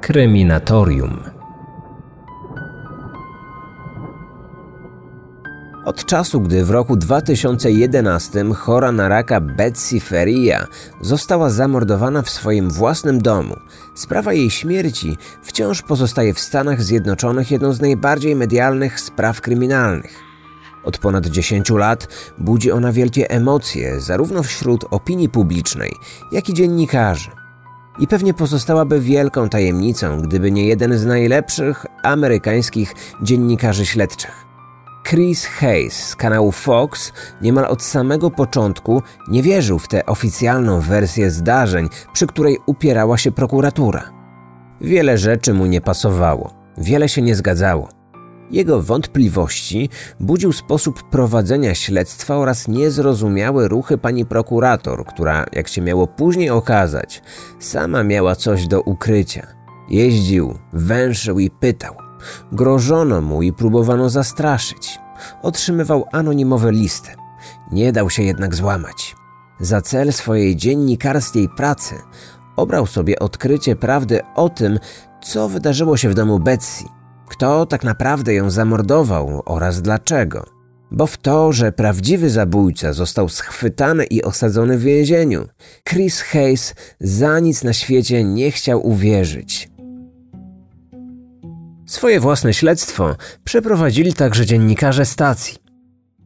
Kryminatorium. Od czasu, gdy w roku 2011 chora na raka Betsy Feria została zamordowana w swoim własnym domu, sprawa jej śmierci wciąż pozostaje w Stanach Zjednoczonych jedną z najbardziej medialnych spraw kryminalnych. Od ponad 10 lat budzi ona wielkie emocje zarówno wśród opinii publicznej, jak i dziennikarzy. I pewnie pozostałaby wielką tajemnicą, gdyby nie jeden z najlepszych amerykańskich dziennikarzy śledczych. Chris Hayes z kanału Fox niemal od samego początku nie wierzył w tę oficjalną wersję zdarzeń, przy której upierała się prokuratura. Wiele rzeczy mu nie pasowało, wiele się nie zgadzało. Jego wątpliwości budził sposób prowadzenia śledztwa oraz niezrozumiałe ruchy pani prokurator, która, jak się miało później okazać, sama miała coś do ukrycia. Jeździł, węszył i pytał. Grożono mu i próbowano zastraszyć. Otrzymywał anonimowe listy. Nie dał się jednak złamać. Za cel swojej dziennikarskiej pracy obrał sobie odkrycie prawdy o tym, co wydarzyło się w domu Betsy, kto tak naprawdę ją zamordował oraz dlaczego. Bo w to, że prawdziwy zabójca został schwytany i osadzony w więzieniu, Chris Hayes za nic na świecie nie chciał uwierzyć. Swoje własne śledztwo przeprowadzili także dziennikarze stacji.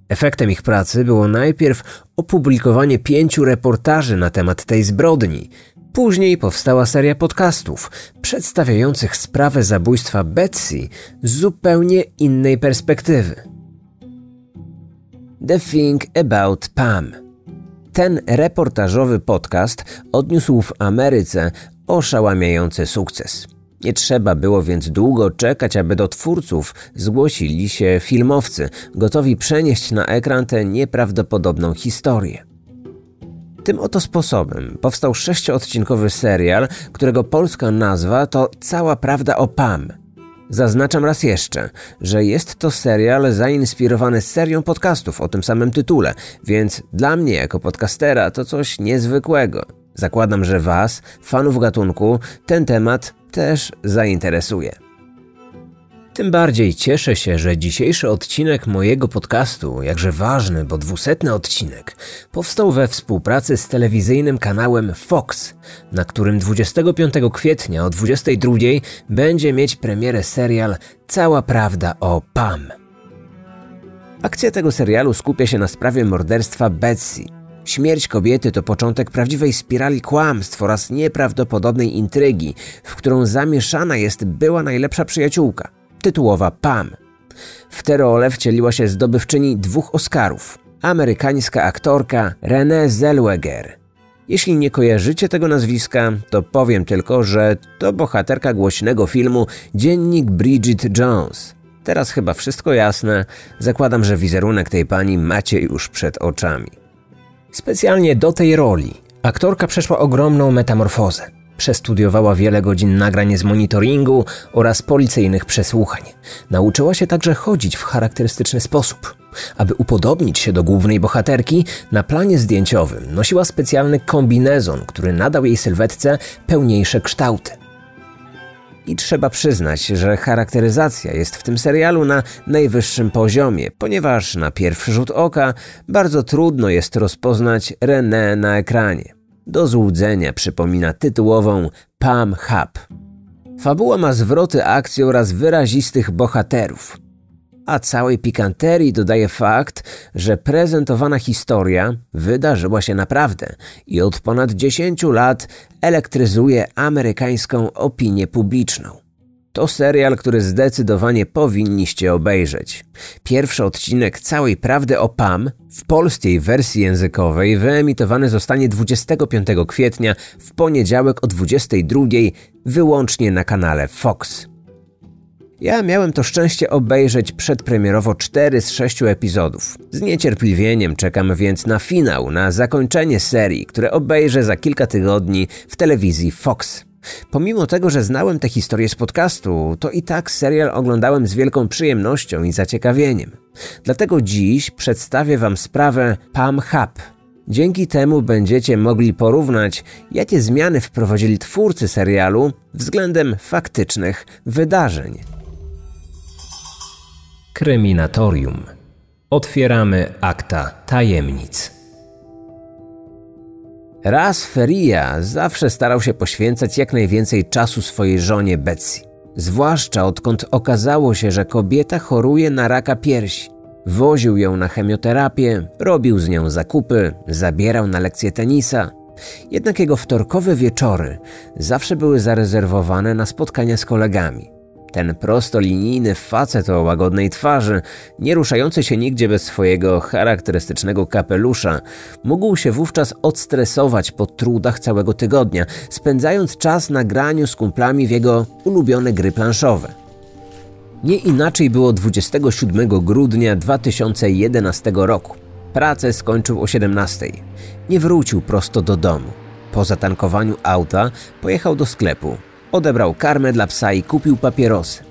Efektem ich pracy było najpierw opublikowanie pięciu reportaży na temat tej zbrodni. Później powstała seria podcastów przedstawiających sprawę zabójstwa Betsy z zupełnie innej perspektywy. The Thing About Pam. Ten reportażowy podcast odniósł w Ameryce oszałamiający sukces. Nie trzeba było więc długo czekać, aby do twórców zgłosili się filmowcy, gotowi przenieść na ekran tę nieprawdopodobną historię. Tym oto sposobem powstał sześcioodcinkowy serial, którego polska nazwa to Cała Prawda o Pam. Zaznaczam raz jeszcze, że jest to serial zainspirowany serią podcastów o tym samym tytule, więc dla mnie jako podcastera to coś niezwykłego. Zakładam, że Was, fanów gatunku, ten temat też zainteresuje. Tym bardziej cieszę się, że dzisiejszy odcinek mojego podcastu, jakże ważny, bo dwusetny odcinek, powstał we współpracy z telewizyjnym kanałem Fox, na którym 25 kwietnia o 22 będzie mieć premierę serial Cała prawda o Pam. Akcja tego serialu skupia się na sprawie morderstwa Betsy, Śmierć kobiety to początek prawdziwej spirali kłamstw oraz nieprawdopodobnej intrygi, w którą zamieszana jest była najlepsza przyjaciółka, tytułowa Pam. W tę rolę wcieliła się zdobywczyni dwóch Oscarów, amerykańska aktorka Renée Zellweger. Jeśli nie kojarzycie tego nazwiska, to powiem tylko, że to bohaterka głośnego filmu Dziennik Bridget Jones. Teraz chyba wszystko jasne, zakładam, że wizerunek tej pani macie już przed oczami. Specjalnie do tej roli aktorka przeszła ogromną metamorfozę. Przestudiowała wiele godzin nagrań z monitoringu oraz policyjnych przesłuchań. Nauczyła się także chodzić w charakterystyczny sposób. Aby upodobnić się do głównej bohaterki, na planie zdjęciowym nosiła specjalny kombinezon, który nadał jej sylwetce pełniejsze kształty. I trzeba przyznać, że charakteryzacja jest w tym serialu na najwyższym poziomie, ponieważ na pierwszy rzut oka bardzo trudno jest rozpoznać René na ekranie. Do złudzenia przypomina tytułową Pam Hub. Fabuła ma zwroty akcji oraz wyrazistych bohaterów. A całej pikanterii dodaje fakt, że prezentowana historia wydarzyła się naprawdę i od ponad 10 lat elektryzuje amerykańską opinię publiczną. To serial, który zdecydowanie powinniście obejrzeć. Pierwszy odcinek całej prawdy o Pam w polskiej wersji językowej wyemitowany zostanie 25 kwietnia w poniedziałek o 22 wyłącznie na kanale Fox. Ja miałem to szczęście obejrzeć przedpremierowo 4 z 6 epizodów. Z niecierpliwieniem czekam więc na finał, na zakończenie serii, które obejrzę za kilka tygodni w telewizji Fox. Pomimo tego, że znałem tę historię z podcastu, to i tak serial oglądałem z wielką przyjemnością i zaciekawieniem. Dlatego dziś przedstawię Wam sprawę Pam Hub. Dzięki temu będziecie mogli porównać, jakie zmiany wprowadzili twórcy serialu względem faktycznych wydarzeń. Kryminatorium. Otwieramy akta tajemnic. Raz Feria zawsze starał się poświęcać jak najwięcej czasu swojej żonie Betsy. Zwłaszcza odkąd okazało się, że kobieta choruje na raka piersi. Woził ją na chemioterapię, robił z nią zakupy, zabierał na lekcje tenisa. Jednak jego wtorkowe wieczory zawsze były zarezerwowane na spotkania z kolegami. Ten prostolinijny facet o łagodnej twarzy, nie ruszający się nigdzie bez swojego charakterystycznego kapelusza, mógł się wówczas odstresować po trudach całego tygodnia, spędzając czas na graniu z kumplami w jego ulubione gry planszowe. Nie inaczej było 27 grudnia 2011 roku. Pracę skończył o 17. Nie wrócił prosto do domu. Po zatankowaniu auta pojechał do sklepu. Odebrał karmę dla psa i kupił papierosy.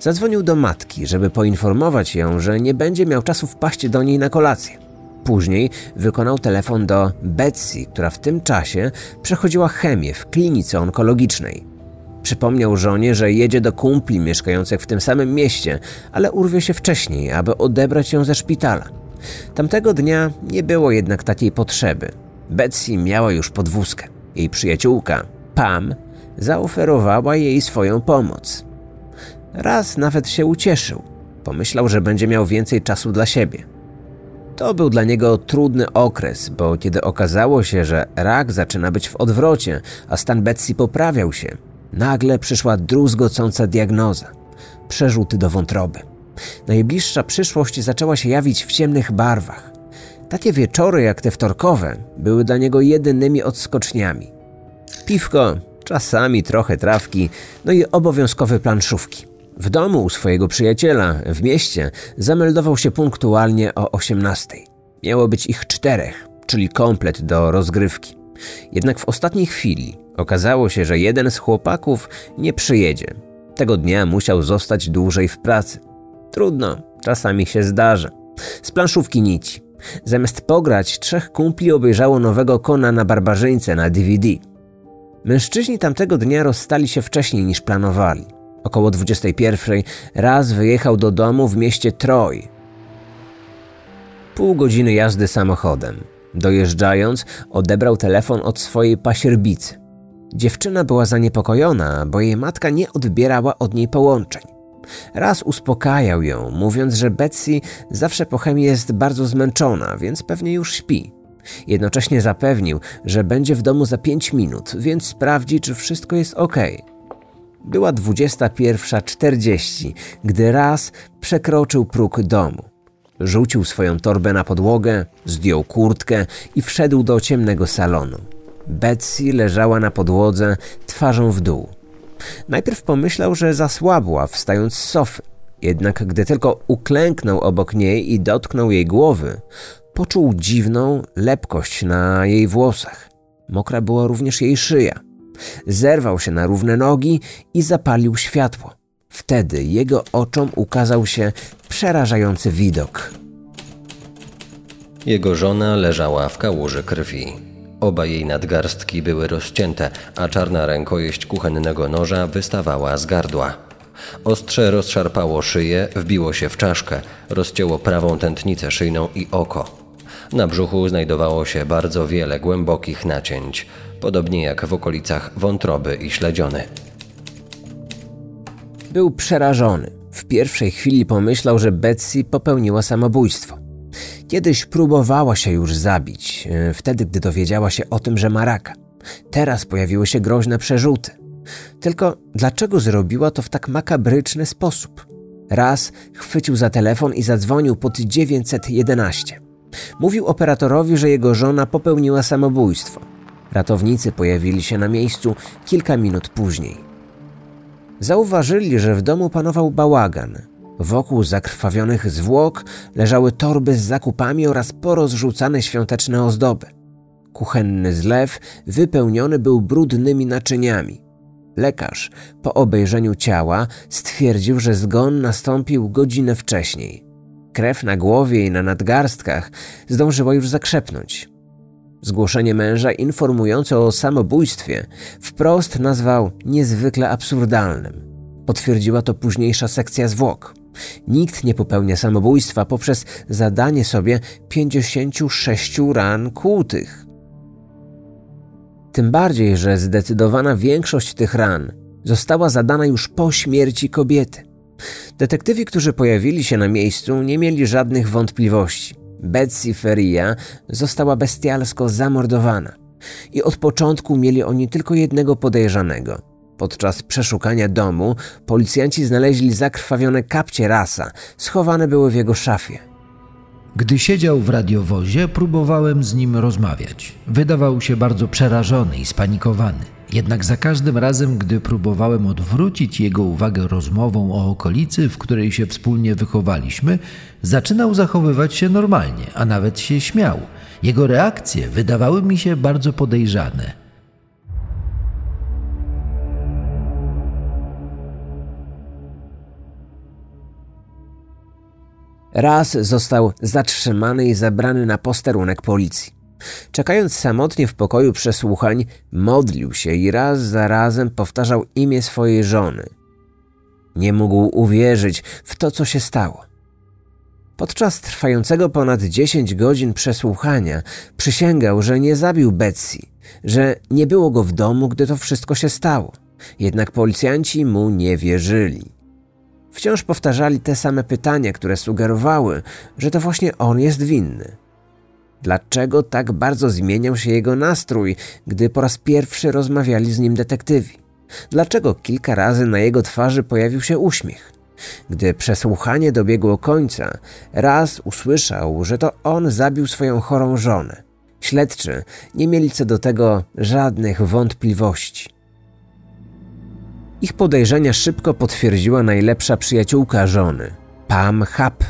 Zadzwonił do matki, żeby poinformować ją, że nie będzie miał czasu wpaść do niej na kolację. Później wykonał telefon do Betsy, która w tym czasie przechodziła chemię w klinice onkologicznej. Przypomniał żonie, że jedzie do kumpli mieszkających w tym samym mieście, ale urwie się wcześniej, aby odebrać ją ze szpitala. Tamtego dnia nie było jednak takiej potrzeby. Betsy miała już podwózkę. Jej przyjaciółka, Pam, zaoferowała jej swoją pomoc. Raz nawet się ucieszył. Pomyślał, że będzie miał więcej czasu dla siebie. To był dla niego trudny okres, bo kiedy okazało się, że rak zaczyna być w odwrocie, a stan Betsy poprawiał się, nagle przyszła druzgocąca diagnoza przerzuty do wątroby. Najbliższa przyszłość zaczęła się jawić w ciemnych barwach. Takie wieczory jak te wtorkowe były dla niego jedynymi odskoczniami. Piwko, czasami trochę trawki, no i obowiązkowe planszówki. W domu u swojego przyjaciela w mieście zameldował się punktualnie o 18. Miało być ich czterech, czyli komplet do rozgrywki. Jednak w ostatniej chwili okazało się, że jeden z chłopaków nie przyjedzie. Tego dnia musiał zostać dłużej w pracy. Trudno, czasami się zdarza. Z planszówki nici. Zamiast pograć, trzech kumpli obejrzało nowego Kona na barbarzyńce na DVD. Mężczyźni tamtego dnia rozstali się wcześniej niż planowali. Około 21 raz wyjechał do domu w mieście Troy. Pół godziny jazdy samochodem. Dojeżdżając, odebrał telefon od swojej pasierbicy. Dziewczyna była zaniepokojona, bo jej matka nie odbierała od niej połączeń. Raz uspokajał ją, mówiąc, że Betsy zawsze po chemii jest bardzo zmęczona, więc pewnie już śpi. Jednocześnie zapewnił, że będzie w domu za pięć minut, więc sprawdzi, czy wszystko jest ok. Była 21.40, gdy raz przekroczył próg domu. Rzucił swoją torbę na podłogę, zdjął kurtkę i wszedł do ciemnego salonu. Betsy leżała na podłodze, twarzą w dół. Najpierw pomyślał, że zasłabła, wstając z sofy. Jednak gdy tylko uklęknął obok niej i dotknął jej głowy, poczuł dziwną lepkość na jej włosach. Mokra była również jej szyja. Zerwał się na równe nogi i zapalił światło. Wtedy jego oczom ukazał się przerażający widok. Jego żona leżała w kałuży krwi. Oba jej nadgarstki były rozcięte, a czarna rękojeść kuchennego noża wystawała z gardła. Ostrze rozszarpało szyję, wbiło się w czaszkę, rozcięło prawą tętnicę szyjną i oko. Na brzuchu znajdowało się bardzo wiele głębokich nacięć, podobnie jak w okolicach wątroby i śledziony. Był przerażony. W pierwszej chwili pomyślał, że Betsy popełniła samobójstwo. Kiedyś próbowała się już zabić, e, wtedy gdy dowiedziała się o tym, że ma raka. Teraz pojawiły się groźne przerzuty. Tylko dlaczego zrobiła to w tak makabryczny sposób? Raz chwycił za telefon i zadzwonił pod 911. Mówił operatorowi, że jego żona popełniła samobójstwo. Ratownicy pojawili się na miejscu kilka minut później. Zauważyli, że w domu panował bałagan. Wokół zakrwawionych zwłok leżały torby z zakupami oraz porozrzucane świąteczne ozdoby. Kuchenny zlew wypełniony był brudnymi naczyniami. Lekarz po obejrzeniu ciała stwierdził, że zgon nastąpił godzinę wcześniej. Krew na głowie i na nadgarstkach zdążyła już zakrzepnąć. Zgłoszenie męża informujące o samobójstwie wprost nazwał niezwykle absurdalnym. Potwierdziła to późniejsza sekcja zwłok. Nikt nie popełnia samobójstwa poprzez zadanie sobie 56 ran kłutych. Tym bardziej, że zdecydowana większość tych ran została zadana już po śmierci kobiety. Detektywi, którzy pojawili się na miejscu, nie mieli żadnych wątpliwości. Betsy Feria została bestialsko zamordowana. I od początku mieli oni tylko jednego podejrzanego. Podczas przeszukania domu policjanci znaleźli zakrwawione kapcie rasa, schowane były w jego szafie. Gdy siedział w radiowozie, próbowałem z nim rozmawiać. Wydawał się bardzo przerażony i spanikowany. Jednak za każdym razem, gdy próbowałem odwrócić jego uwagę rozmową o okolicy, w której się wspólnie wychowaliśmy, zaczynał zachowywać się normalnie, a nawet się śmiał. Jego reakcje wydawały mi się bardzo podejrzane. Raz został zatrzymany i zabrany na posterunek policji. Czekając samotnie w pokoju przesłuchań, modlił się i raz za razem powtarzał imię swojej żony. Nie mógł uwierzyć w to, co się stało. Podczas trwającego ponad 10 godzin przesłuchania przysięgał, że nie zabił Betsy, że nie było go w domu, gdy to wszystko się stało. Jednak policjanci mu nie wierzyli. Wciąż powtarzali te same pytania, które sugerowały, że to właśnie on jest winny. Dlaczego tak bardzo zmieniał się jego nastrój, gdy po raz pierwszy rozmawiali z nim detektywi? Dlaczego kilka razy na jego twarzy pojawił się uśmiech? Gdy przesłuchanie dobiegło końca, raz usłyszał, że to on zabił swoją chorą żonę. Śledczy nie mieli co do tego żadnych wątpliwości. Ich podejrzenia szybko potwierdziła najlepsza przyjaciółka żony, Pam Hap.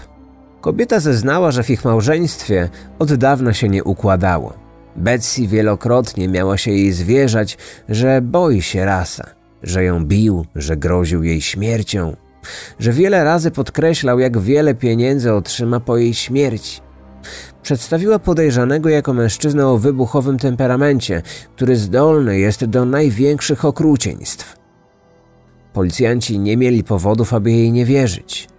Kobieta zeznała, że w ich małżeństwie od dawna się nie układało. Betsy wielokrotnie miała się jej zwierzać, że boi się rasa, że ją bił, że groził jej śmiercią, że wiele razy podkreślał, jak wiele pieniędzy otrzyma po jej śmierci. Przedstawiła podejrzanego jako mężczyznę o wybuchowym temperamencie, który zdolny jest do największych okrucieństw. Policjanci nie mieli powodów, aby jej nie wierzyć.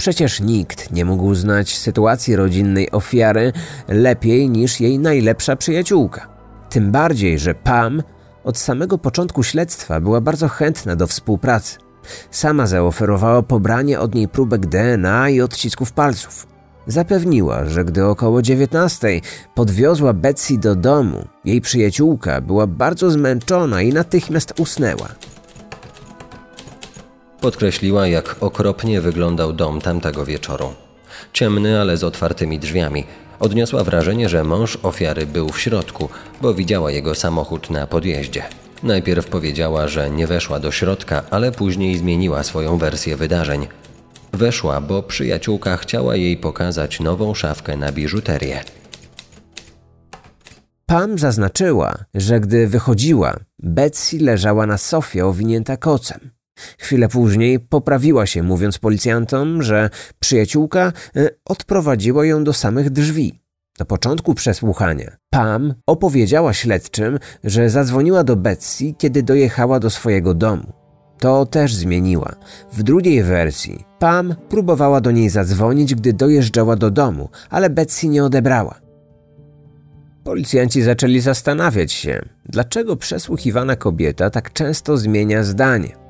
Przecież nikt nie mógł znać sytuacji rodzinnej ofiary lepiej niż jej najlepsza przyjaciółka. Tym bardziej, że Pam od samego początku śledztwa była bardzo chętna do współpracy. Sama zaoferowała pobranie od niej próbek DNA i odcisków palców. Zapewniła, że gdy około dziewiętnastej podwiozła Betsy do domu, jej przyjaciółka była bardzo zmęczona i natychmiast usnęła. Podkreśliła, jak okropnie wyglądał dom tamtego wieczoru. Ciemny, ale z otwartymi drzwiami. Odniosła wrażenie, że mąż ofiary był w środku, bo widziała jego samochód na podjeździe. Najpierw powiedziała, że nie weszła do środka, ale później zmieniła swoją wersję wydarzeń. Weszła, bo przyjaciółka chciała jej pokazać nową szafkę na biżuterię. Pam zaznaczyła, że gdy wychodziła, Betsy leżała na sofie owinięta kocem. Chwilę później poprawiła się, mówiąc policjantom, że przyjaciółka e, odprowadziła ją do samych drzwi. Na początku przesłuchania Pam opowiedziała śledczym, że zadzwoniła do Betsy, kiedy dojechała do swojego domu. To też zmieniła. W drugiej wersji Pam próbowała do niej zadzwonić, gdy dojeżdżała do domu, ale Betsy nie odebrała. Policjanci zaczęli zastanawiać się, dlaczego przesłuchiwana kobieta tak często zmienia zdanie.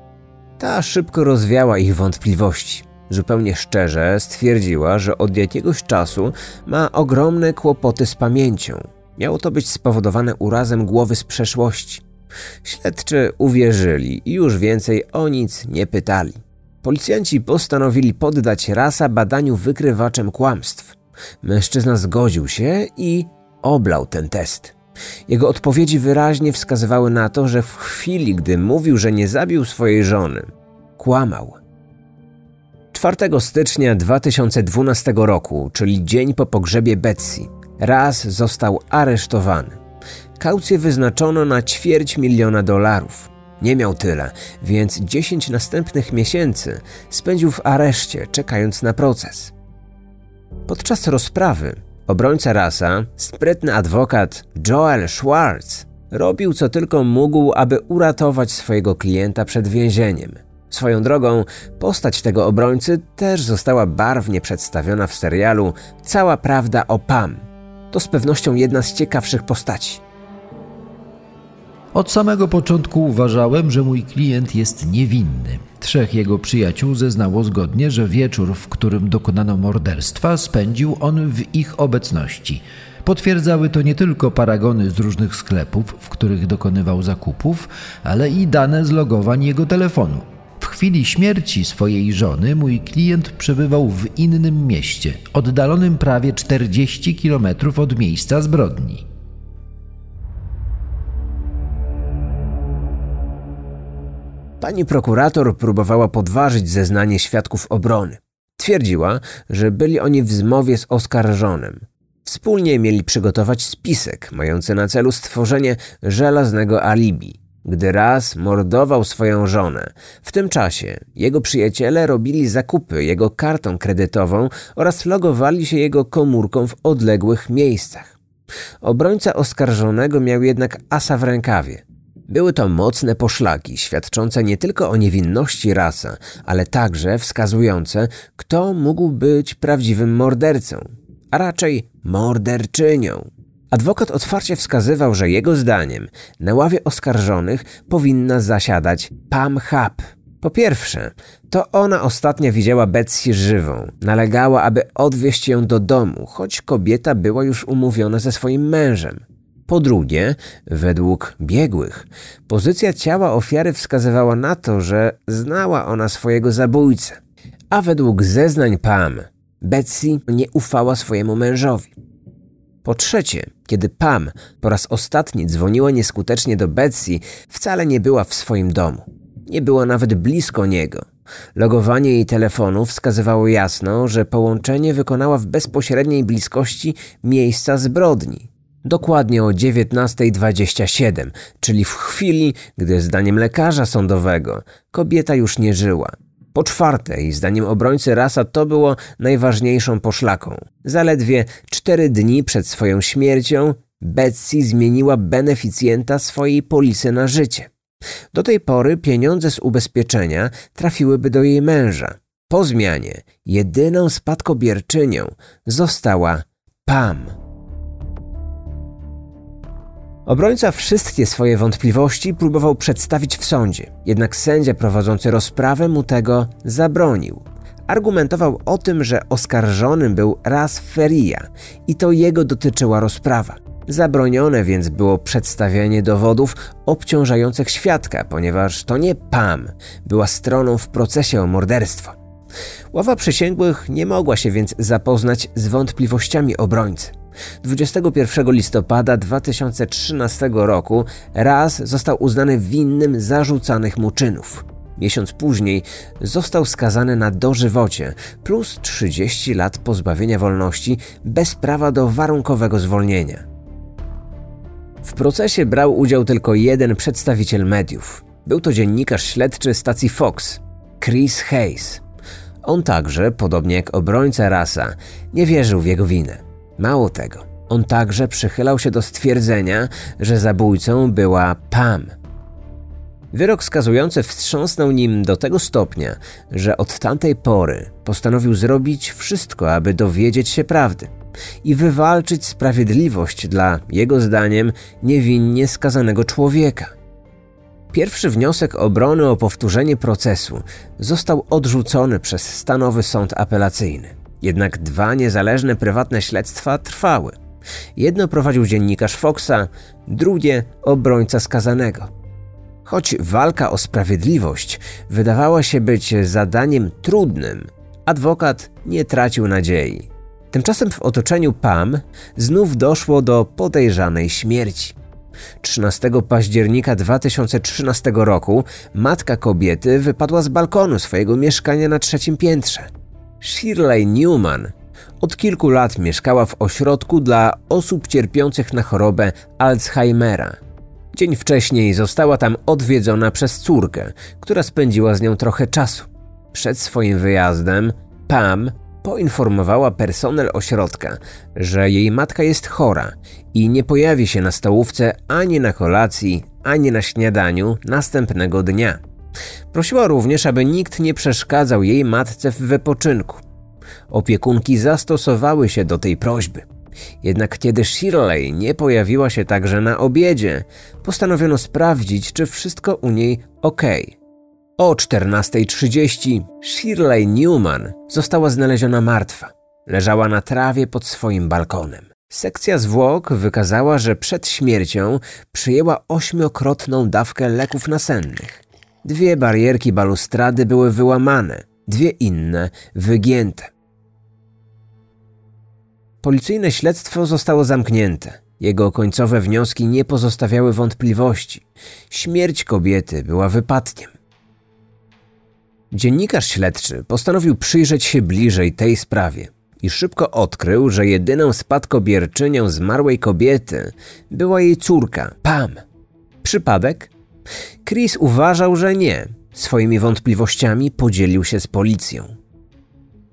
Ta szybko rozwiała ich wątpliwości. Zupełnie szczerze stwierdziła, że od jakiegoś czasu ma ogromne kłopoty z pamięcią. Miało to być spowodowane urazem głowy z przeszłości. Śledczy uwierzyli i już więcej o nic nie pytali. Policjanci postanowili poddać rasa badaniu wykrywaczem kłamstw. Mężczyzna zgodził się i oblał ten test. Jego odpowiedzi wyraźnie wskazywały na to, że w chwili, gdy mówił, że nie zabił swojej żony, kłamał. 4 stycznia 2012 roku, czyli dzień po pogrzebie Betsy, raz został aresztowany. Kaucję wyznaczono na ćwierć miliona dolarów. Nie miał tyle, więc 10 następnych miesięcy spędził w areszcie, czekając na proces. Podczas rozprawy Obrońca rasa, sprytny adwokat Joel Schwartz, robił co tylko mógł, aby uratować swojego klienta przed więzieniem. Swoją drogą, postać tego obrońcy też została barwnie przedstawiona w serialu Cała prawda o Pam. To z pewnością jedna z ciekawszych postaci. Od samego początku uważałem, że mój klient jest niewinny. Trzech jego przyjaciół zeznało zgodnie, że wieczór, w którym dokonano morderstwa, spędził on w ich obecności. Potwierdzały to nie tylko paragony z różnych sklepów, w których dokonywał zakupów, ale i dane z logowań jego telefonu. W chwili śmierci swojej żony mój klient przebywał w innym mieście, oddalonym prawie 40 km od miejsca zbrodni. Pani prokurator próbowała podważyć zeznanie świadków obrony. Twierdziła, że byli oni w zmowie z oskarżonym. Wspólnie mieli przygotować spisek mający na celu stworzenie żelaznego alibi. Gdy raz mordował swoją żonę, w tym czasie jego przyjaciele robili zakupy jego kartą kredytową oraz logowali się jego komórką w odległych miejscach. Obrońca oskarżonego miał jednak asa w rękawie. Były to mocne poszlaki, świadczące nie tylko o niewinności rasa, ale także wskazujące, kto mógł być prawdziwym mordercą, a raczej morderczynią. Adwokat otwarcie wskazywał, że jego zdaniem na ławie oskarżonych powinna zasiadać Pam Hap. Po pierwsze, to ona ostatnio widziała Betsy żywą. Nalegała, aby odwieźć ją do domu, choć kobieta była już umówiona ze swoim mężem. Po drugie, według biegłych, pozycja ciała ofiary wskazywała na to, że znała ona swojego zabójcę. A według zeznań Pam, Betsy nie ufała swojemu mężowi. Po trzecie, kiedy Pam po raz ostatni dzwoniła nieskutecznie do Betsy, wcale nie była w swoim domu. Nie była nawet blisko niego. Logowanie jej telefonu wskazywało jasno, że połączenie wykonała w bezpośredniej bliskości miejsca zbrodni. Dokładnie o 19.27, czyli w chwili, gdy zdaniem lekarza sądowego kobieta już nie żyła. Po czwarte, i zdaniem obrońcy rasa to było najważniejszą poszlaką. Zaledwie cztery dni przed swoją śmiercią Betsy zmieniła beneficjenta swojej polisy na życie. Do tej pory pieniądze z ubezpieczenia trafiłyby do jej męża. Po zmianie jedyną spadkobierczynią została Pam. Obrońca wszystkie swoje wątpliwości próbował przedstawić w sądzie, jednak sędzia prowadzący rozprawę mu tego zabronił. Argumentował o tym, że oskarżonym był raz Feria i to jego dotyczyła rozprawa. Zabronione więc było przedstawianie dowodów obciążających świadka, ponieważ to nie Pam była stroną w procesie o morderstwo. Ława przysięgłych nie mogła się więc zapoznać z wątpliwościami obrońcy. 21 listopada 2013 roku raz został uznany winnym zarzucanych mu czynów. Miesiąc później został skazany na dożywocie plus 30 lat pozbawienia wolności bez prawa do warunkowego zwolnienia. W procesie brał udział tylko jeden przedstawiciel mediów. Był to dziennikarz śledczy stacji Fox, Chris Hayes. On także, podobnie jak obrońca rasa, nie wierzył w jego winę. Mało tego, on także przychylał się do stwierdzenia, że zabójcą była Pam. Wyrok skazujący wstrząsnął nim do tego stopnia, że od tamtej pory postanowił zrobić wszystko, aby dowiedzieć się prawdy i wywalczyć sprawiedliwość dla, jego zdaniem, niewinnie skazanego człowieka. Pierwszy wniosek obrony o powtórzenie procesu został odrzucony przez stanowy sąd apelacyjny. Jednak dwa niezależne prywatne śledztwa trwały. Jedno prowadził dziennikarz Foxa, drugie obrońca skazanego. Choć walka o sprawiedliwość wydawała się być zadaniem trudnym, adwokat nie tracił nadziei. Tymczasem w otoczeniu Pam znów doszło do podejrzanej śmierci. 13 października 2013 roku matka kobiety wypadła z balkonu swojego mieszkania na trzecim piętrze. Shirley Newman od kilku lat mieszkała w ośrodku dla osób cierpiących na chorobę Alzheimera. Dzień wcześniej została tam odwiedzona przez córkę, która spędziła z nią trochę czasu. Przed swoim wyjazdem Pam poinformowała personel ośrodka, że jej matka jest chora i nie pojawi się na stołówce ani na kolacji, ani na śniadaniu następnego dnia. Prosiła również, aby nikt nie przeszkadzał jej matce w wypoczynku. Opiekunki zastosowały się do tej prośby. Jednak kiedy Shirley nie pojawiła się także na obiedzie, postanowiono sprawdzić, czy wszystko u niej ok. O 14.30 Shirley Newman została znaleziona martwa. Leżała na trawie pod swoim balkonem. Sekcja zwłok wykazała, że przed śmiercią przyjęła ośmiokrotną dawkę leków nasennych. Dwie barierki balustrady były wyłamane, dwie inne wygięte. Policyjne śledztwo zostało zamknięte. Jego końcowe wnioski nie pozostawiały wątpliwości. Śmierć kobiety była wypadkiem. Dziennikarz śledczy postanowił przyjrzeć się bliżej tej sprawie i szybko odkrył, że jedyną spadkobierczynią zmarłej kobiety była jej córka, Pam. Przypadek? Chris uważał, że nie. Swoimi wątpliwościami podzielił się z policją.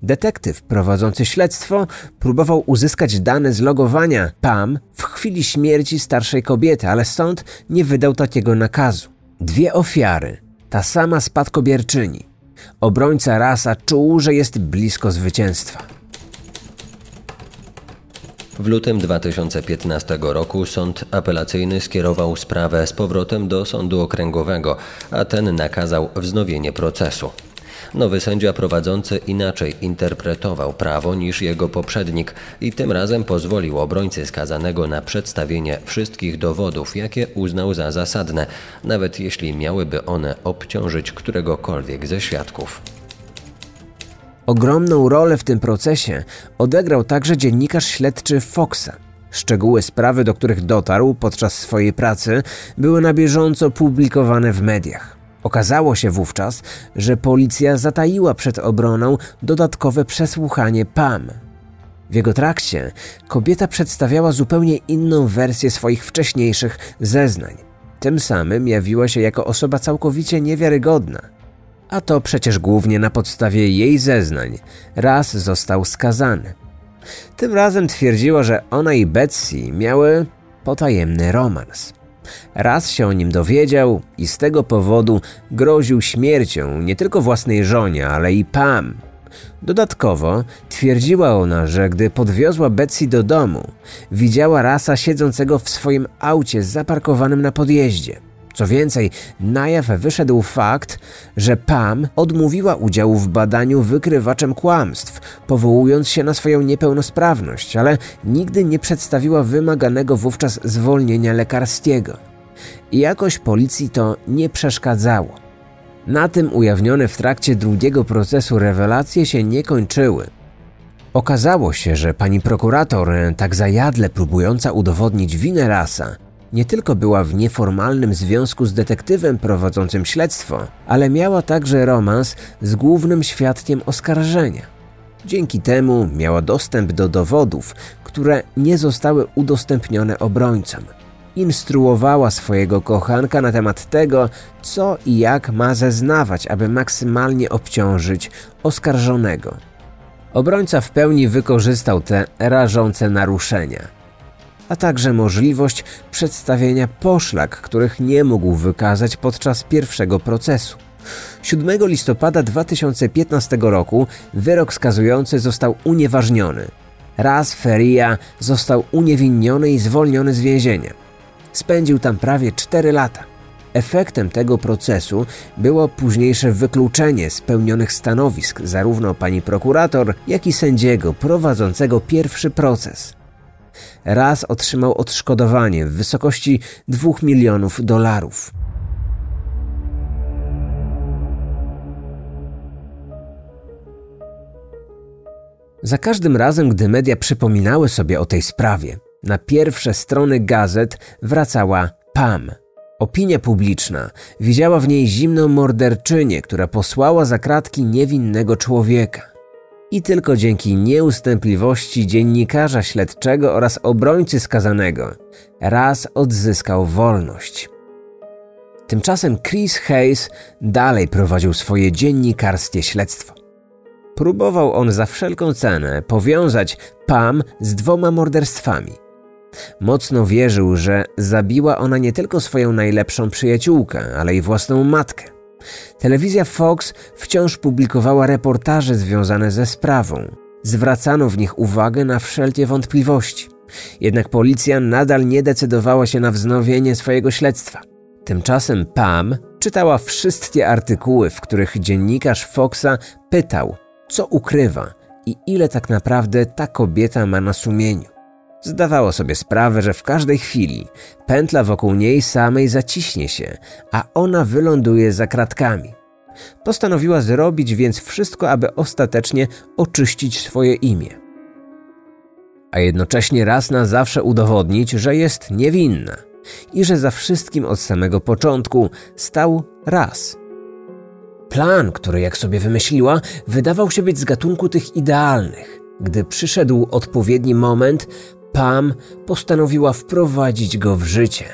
Detektyw prowadzący śledztwo próbował uzyskać dane z logowania PAM w chwili śmierci starszej kobiety, ale sąd nie wydał takiego nakazu. Dwie ofiary, ta sama spadkobierczyni. Obrońca rasa czuł, że jest blisko zwycięstwa. W lutym 2015 roku sąd apelacyjny skierował sprawę z powrotem do sądu okręgowego, a ten nakazał wznowienie procesu. Nowy sędzia prowadzący inaczej interpretował prawo niż jego poprzednik i tym razem pozwolił obrońcy skazanego na przedstawienie wszystkich dowodów, jakie uznał za zasadne, nawet jeśli miałyby one obciążyć któregokolwiek ze świadków. Ogromną rolę w tym procesie odegrał także dziennikarz śledczy Foxa. Szczegóły sprawy, do których dotarł podczas swojej pracy, były na bieżąco publikowane w mediach. Okazało się wówczas, że policja zataiła przed obroną dodatkowe przesłuchanie Pam. W jego trakcie kobieta przedstawiała zupełnie inną wersję swoich wcześniejszych zeznań. Tym samym jawiła się jako osoba całkowicie niewiarygodna. A to przecież głównie na podstawie jej zeznań raz został skazany. Tym razem twierdziła, że ona i Betsy miały potajemny romans. Raz się o nim dowiedział i z tego powodu groził śmiercią nie tylko własnej żonie, ale i Pam. Dodatkowo twierdziła ona, że gdy podwiozła Betsy do domu, widziała rasa siedzącego w swoim aucie zaparkowanym na podjeździe. Co więcej, na jaw wyszedł fakt, że Pam odmówiła udziału w badaniu wykrywaczem kłamstw, powołując się na swoją niepełnosprawność, ale nigdy nie przedstawiła wymaganego wówczas zwolnienia lekarskiego. I jakoś policji to nie przeszkadzało. Na tym ujawnione w trakcie drugiego procesu rewelacje się nie kończyły. Okazało się, że pani prokurator, tak zajadle próbująca udowodnić winę rasa, nie tylko była w nieformalnym związku z detektywem prowadzącym śledztwo, ale miała także romans z głównym świadkiem oskarżenia. Dzięki temu miała dostęp do dowodów, które nie zostały udostępnione obrońcom. Instruowała swojego kochanka na temat tego, co i jak ma zeznawać, aby maksymalnie obciążyć oskarżonego. Obrońca w pełni wykorzystał te rażące naruszenia a także możliwość przedstawienia poszlak, których nie mógł wykazać podczas pierwszego procesu. 7 listopada 2015 roku wyrok skazujący został unieważniony. Raz Feria został uniewinniony i zwolniony z więzienia. Spędził tam prawie 4 lata. Efektem tego procesu było późniejsze wykluczenie spełnionych stanowisk zarówno pani prokurator, jak i sędziego prowadzącego pierwszy proces. Raz otrzymał odszkodowanie w wysokości 2 milionów dolarów. Za każdym razem, gdy media przypominały sobie o tej sprawie, na pierwsze strony gazet wracała Pam. Opinia publiczna widziała w niej zimną morderczynię, która posłała za kratki niewinnego człowieka i tylko dzięki nieustępliwości dziennikarza śledczego oraz obrońcy skazanego raz odzyskał wolność. Tymczasem Chris Hayes dalej prowadził swoje dziennikarskie śledztwo. Próbował on za wszelką cenę powiązać Pam z dwoma morderstwami. Mocno wierzył, że zabiła ona nie tylko swoją najlepszą przyjaciółkę, ale i własną matkę. Telewizja Fox wciąż publikowała reportaże związane ze sprawą. Zwracano w nich uwagę na wszelkie wątpliwości. Jednak policja nadal nie decydowała się na wznowienie swojego śledztwa. Tymczasem Pam czytała wszystkie artykuły, w których dziennikarz Foxa pytał, co ukrywa i ile tak naprawdę ta kobieta ma na sumieniu. Zdawało sobie sprawę, że w każdej chwili pętla wokół niej samej zaciśnie się, a ona wyląduje za kratkami. Postanowiła zrobić więc wszystko, aby ostatecznie oczyścić swoje imię. A jednocześnie raz na zawsze udowodnić, że jest niewinna i że za wszystkim od samego początku stał raz. Plan, który jak sobie wymyśliła, wydawał się być z gatunku tych idealnych. Gdy przyszedł odpowiedni moment, Pam postanowiła wprowadzić go w życie.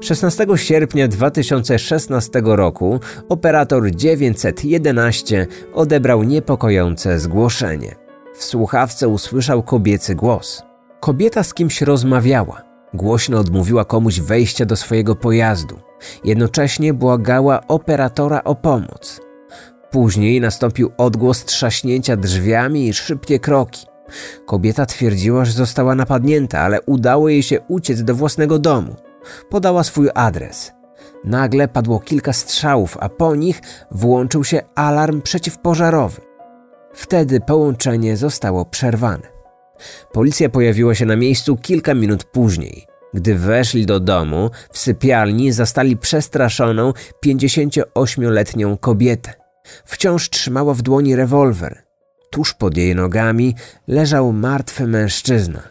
16 sierpnia 2016 roku operator 911 odebrał niepokojące zgłoszenie. W słuchawce usłyszał kobiecy głos. Kobieta z kimś rozmawiała. Głośno odmówiła komuś wejścia do swojego pojazdu. Jednocześnie błagała operatora o pomoc. Później nastąpił odgłos trzaśnięcia drzwiami i szybkie kroki. Kobieta twierdziła, że została napadnięta, ale udało jej się uciec do własnego domu. Podała swój adres. Nagle padło kilka strzałów, a po nich włączył się alarm przeciwpożarowy. Wtedy połączenie zostało przerwane. Policja pojawiła się na miejscu kilka minut później. Gdy weszli do domu, w sypialni zastali przestraszoną 58-letnią kobietę. Wciąż trzymała w dłoni rewolwer. Tuż pod jej nogami leżał martwy mężczyzna.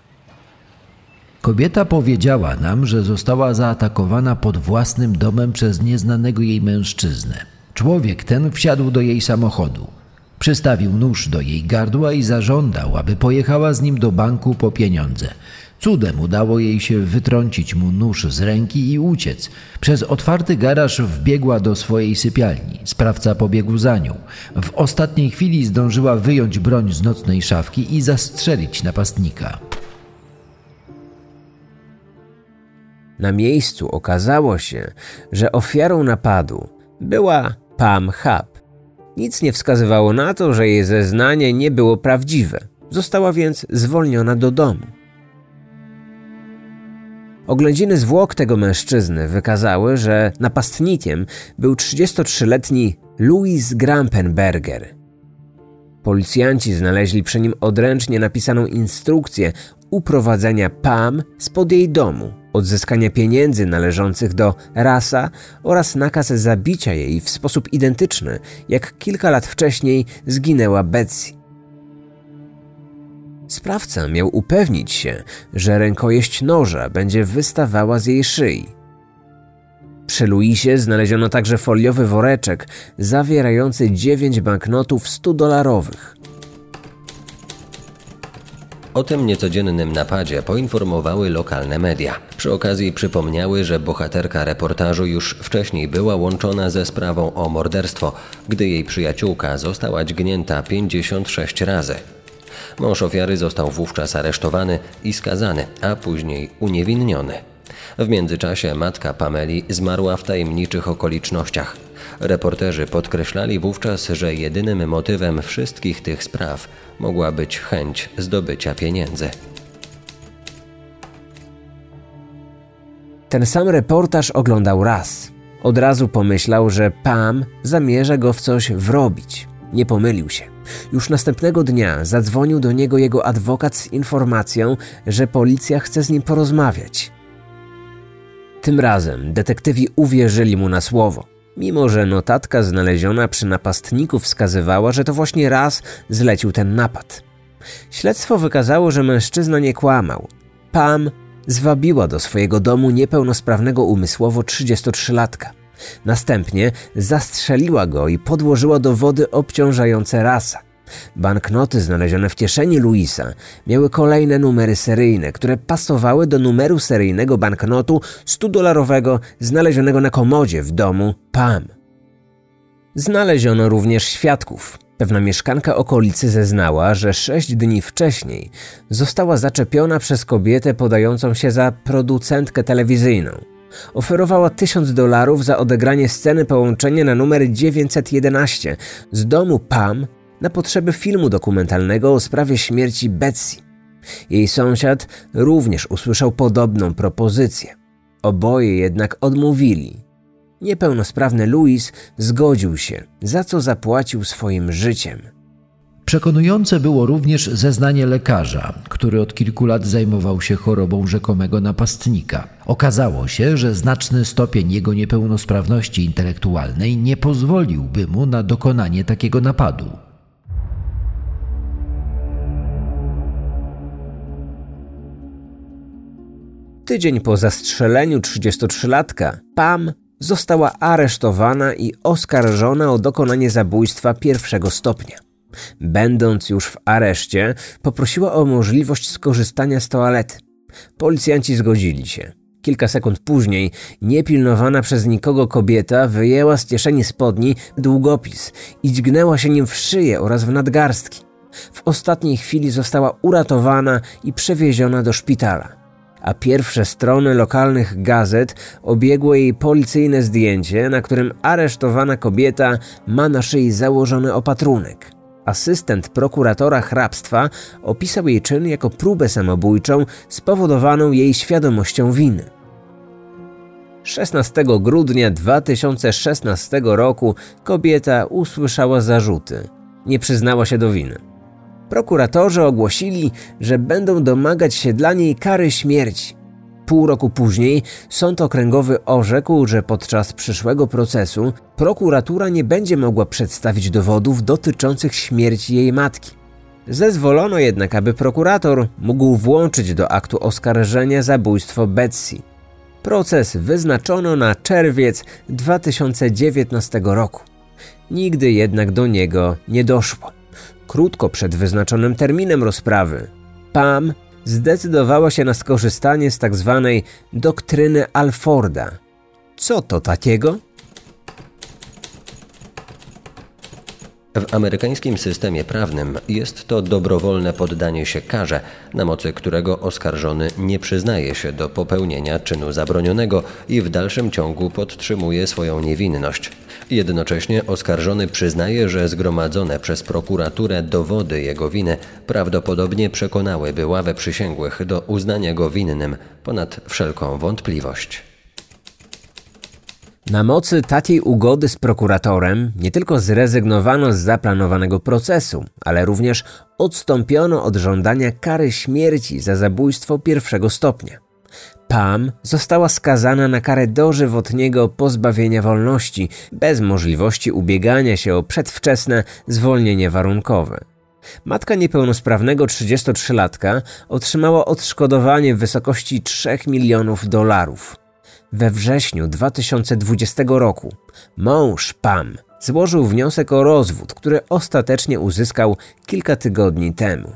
Kobieta powiedziała nam, że została zaatakowana pod własnym domem przez nieznanego jej mężczyznę. Człowiek ten wsiadł do jej samochodu. Przystawił nóż do jej gardła i zażądał, aby pojechała z nim do banku po pieniądze. Cudem udało jej się wytrącić mu nóż z ręki i uciec. Przez otwarty garaż wbiegła do swojej sypialni. Sprawca pobiegł za nią. W ostatniej chwili zdążyła wyjąć broń z nocnej szafki i zastrzelić napastnika. Na miejscu okazało się, że ofiarą napadu była Pam Hub. Nic nie wskazywało na to, że jej zeznanie nie było prawdziwe. Została więc zwolniona do domu. Oględziny zwłok tego mężczyzny wykazały, że napastnikiem był 33-letni Louis Grampenberger. Policjanci znaleźli przy nim odręcznie napisaną instrukcję uprowadzenia Pam spod jej domu, odzyskania pieniędzy należących do Rasa oraz nakaz zabicia jej w sposób identyczny, jak kilka lat wcześniej zginęła Betsy. Sprawca miał upewnić się, że rękojeść noża będzie wystawała z jej szyi. Przy Luisie znaleziono także foliowy woreczek zawierający dziewięć banknotów 100-dolarowych. O tym niecodziennym napadzie poinformowały lokalne media. Przy okazji przypomniały, że bohaterka reportażu już wcześniej była łączona ze sprawą o morderstwo, gdy jej przyjaciółka została dźgnięta 56 razy. Mąż ofiary został wówczas aresztowany i skazany, a później uniewinniony. W międzyczasie matka Pameli zmarła w tajemniczych okolicznościach. Reporterzy podkreślali wówczas, że jedynym motywem wszystkich tych spraw mogła być chęć zdobycia pieniędzy. Ten sam reportaż oglądał raz. Od razu pomyślał, że Pam zamierza go w coś wrobić. Nie pomylił się. Już następnego dnia zadzwonił do niego jego adwokat z informacją, że policja chce z nim porozmawiać. Tym razem detektywi uwierzyli mu na słowo, mimo że notatka znaleziona przy napastniku wskazywała, że to właśnie raz zlecił ten napad. Śledztwo wykazało, że mężczyzna nie kłamał. Pam zwabiła do swojego domu niepełnosprawnego umysłowo 33-latka. Następnie zastrzeliła go i podłożyła do wody obciążające rasa. Banknoty znalezione w kieszeni Luisa miały kolejne numery seryjne, które pasowały do numeru seryjnego banknotu 100-dolarowego znalezionego na komodzie w domu Pam. Znaleziono również świadków. Pewna mieszkanka okolicy zeznała, że sześć dni wcześniej została zaczepiona przez kobietę podającą się za producentkę telewizyjną. Oferowała tysiąc dolarów za odegranie sceny połączenia na numer 911 z domu Pam na potrzeby filmu dokumentalnego o sprawie śmierci Betsy. Jej sąsiad również usłyszał podobną propozycję. Oboje jednak odmówili. Niepełnosprawny Louis zgodził się, za co zapłacił swoim życiem. Przekonujące było również zeznanie lekarza, który od kilku lat zajmował się chorobą rzekomego napastnika. Okazało się, że znaczny stopień jego niepełnosprawności intelektualnej nie pozwoliłby mu na dokonanie takiego napadu. Tydzień po zastrzeleniu 33-latka, Pam została aresztowana i oskarżona o dokonanie zabójstwa pierwszego stopnia. Będąc już w areszcie, poprosiła o możliwość skorzystania z toalety. Policjanci zgodzili się. Kilka sekund później niepilnowana przez nikogo kobieta wyjęła z kieszeni spodni długopis i dźgnęła się nim w szyję oraz w nadgarstki. W ostatniej chwili została uratowana i przewieziona do szpitala a pierwsze strony lokalnych gazet obiegło jej policyjne zdjęcie, na którym aresztowana kobieta ma na szyi założony opatrunek. Asystent prokuratora hrabstwa opisał jej czyn jako próbę samobójczą spowodowaną jej świadomością winy. 16 grudnia 2016 roku kobieta usłyszała zarzuty. Nie przyznała się do winy. Prokuratorzy ogłosili, że będą domagać się dla niej kary śmierci. Pół roku później sąd okręgowy orzekł, że podczas przyszłego procesu prokuratura nie będzie mogła przedstawić dowodów dotyczących śmierci jej matki. Zezwolono jednak, aby prokurator mógł włączyć do aktu oskarżenia zabójstwo Betsy. Proces wyznaczono na czerwiec 2019 roku. Nigdy jednak do niego nie doszło. Krótko przed wyznaczonym terminem rozprawy, Pam zdecydowała się na skorzystanie z tzw. Tak doktryny Alforda. Co to takiego? W amerykańskim systemie prawnym jest to dobrowolne poddanie się karze, na mocy którego oskarżony nie przyznaje się do popełnienia czynu zabronionego i w dalszym ciągu podtrzymuje swoją niewinność. Jednocześnie oskarżony przyznaje, że zgromadzone przez prokuraturę dowody jego winy prawdopodobnie przekonałyby ławę przysięgłych do uznania go winnym ponad wszelką wątpliwość. Na mocy takiej ugody z prokuratorem nie tylko zrezygnowano z zaplanowanego procesu, ale również odstąpiono od żądania kary śmierci za zabójstwo pierwszego stopnia. Pam została skazana na karę dożywotniego pozbawienia wolności bez możliwości ubiegania się o przedwczesne zwolnienie warunkowe. Matka niepełnosprawnego 33-latka otrzymała odszkodowanie w wysokości 3 milionów dolarów. We wrześniu 2020 roku mąż Pam złożył wniosek o rozwód, który ostatecznie uzyskał kilka tygodni temu.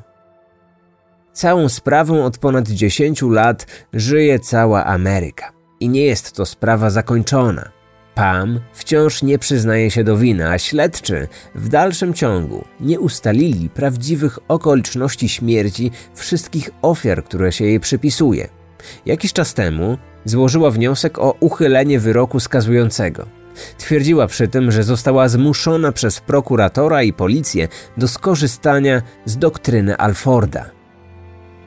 Całą sprawą od ponad 10 lat żyje cała Ameryka. I nie jest to sprawa zakończona. Pam wciąż nie przyznaje się do winy, a śledczy w dalszym ciągu nie ustalili prawdziwych okoliczności śmierci wszystkich ofiar, które się jej przypisuje. Jakiś czas temu złożyła wniosek o uchylenie wyroku skazującego. Twierdziła przy tym, że została zmuszona przez prokuratora i policję do skorzystania z doktryny Alforda.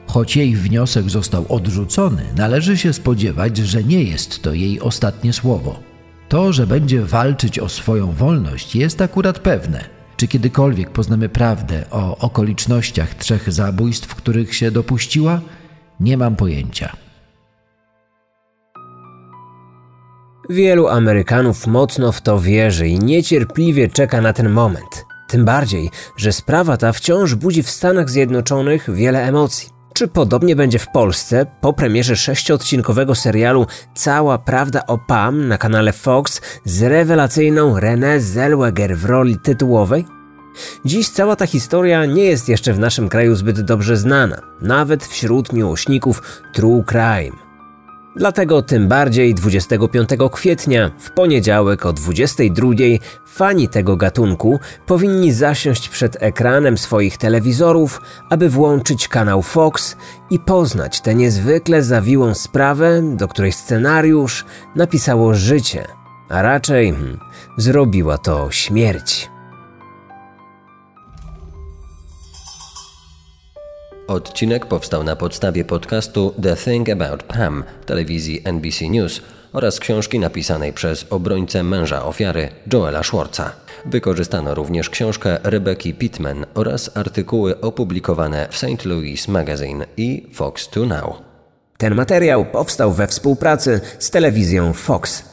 Choć jej wniosek został odrzucony, należy się spodziewać, że nie jest to jej ostatnie słowo. To, że będzie walczyć o swoją wolność, jest akurat pewne. Czy kiedykolwiek poznamy prawdę o okolicznościach trzech zabójstw, których się dopuściła? Nie mam pojęcia. Wielu Amerykanów mocno w to wierzy i niecierpliwie czeka na ten moment. Tym bardziej, że sprawa ta wciąż budzi w Stanach Zjednoczonych wiele emocji. Czy podobnie będzie w Polsce po premierze sześciodcinkowego serialu Cała Prawda o Pam na kanale Fox z rewelacyjną Renée Zellweger w roli tytułowej? Dziś cała ta historia nie jest jeszcze w naszym kraju zbyt dobrze znana, nawet wśród miłośników True Crime. Dlatego tym bardziej 25 kwietnia w poniedziałek o 22 fani tego gatunku powinni zasiąść przed ekranem swoich telewizorów, aby włączyć kanał Fox i poznać tę niezwykle zawiłą sprawę, do której scenariusz napisało życie, a raczej hmm, zrobiła to śmierć. Odcinek powstał na podstawie podcastu The Thing About Pam telewizji NBC News oraz książki napisanej przez obrońcę męża ofiary Joela Schwartza. Wykorzystano również książkę Rebeki Pittman oraz artykuły opublikowane w St. Louis Magazine i Fox 2 Now. Ten materiał powstał we współpracy z telewizją Fox.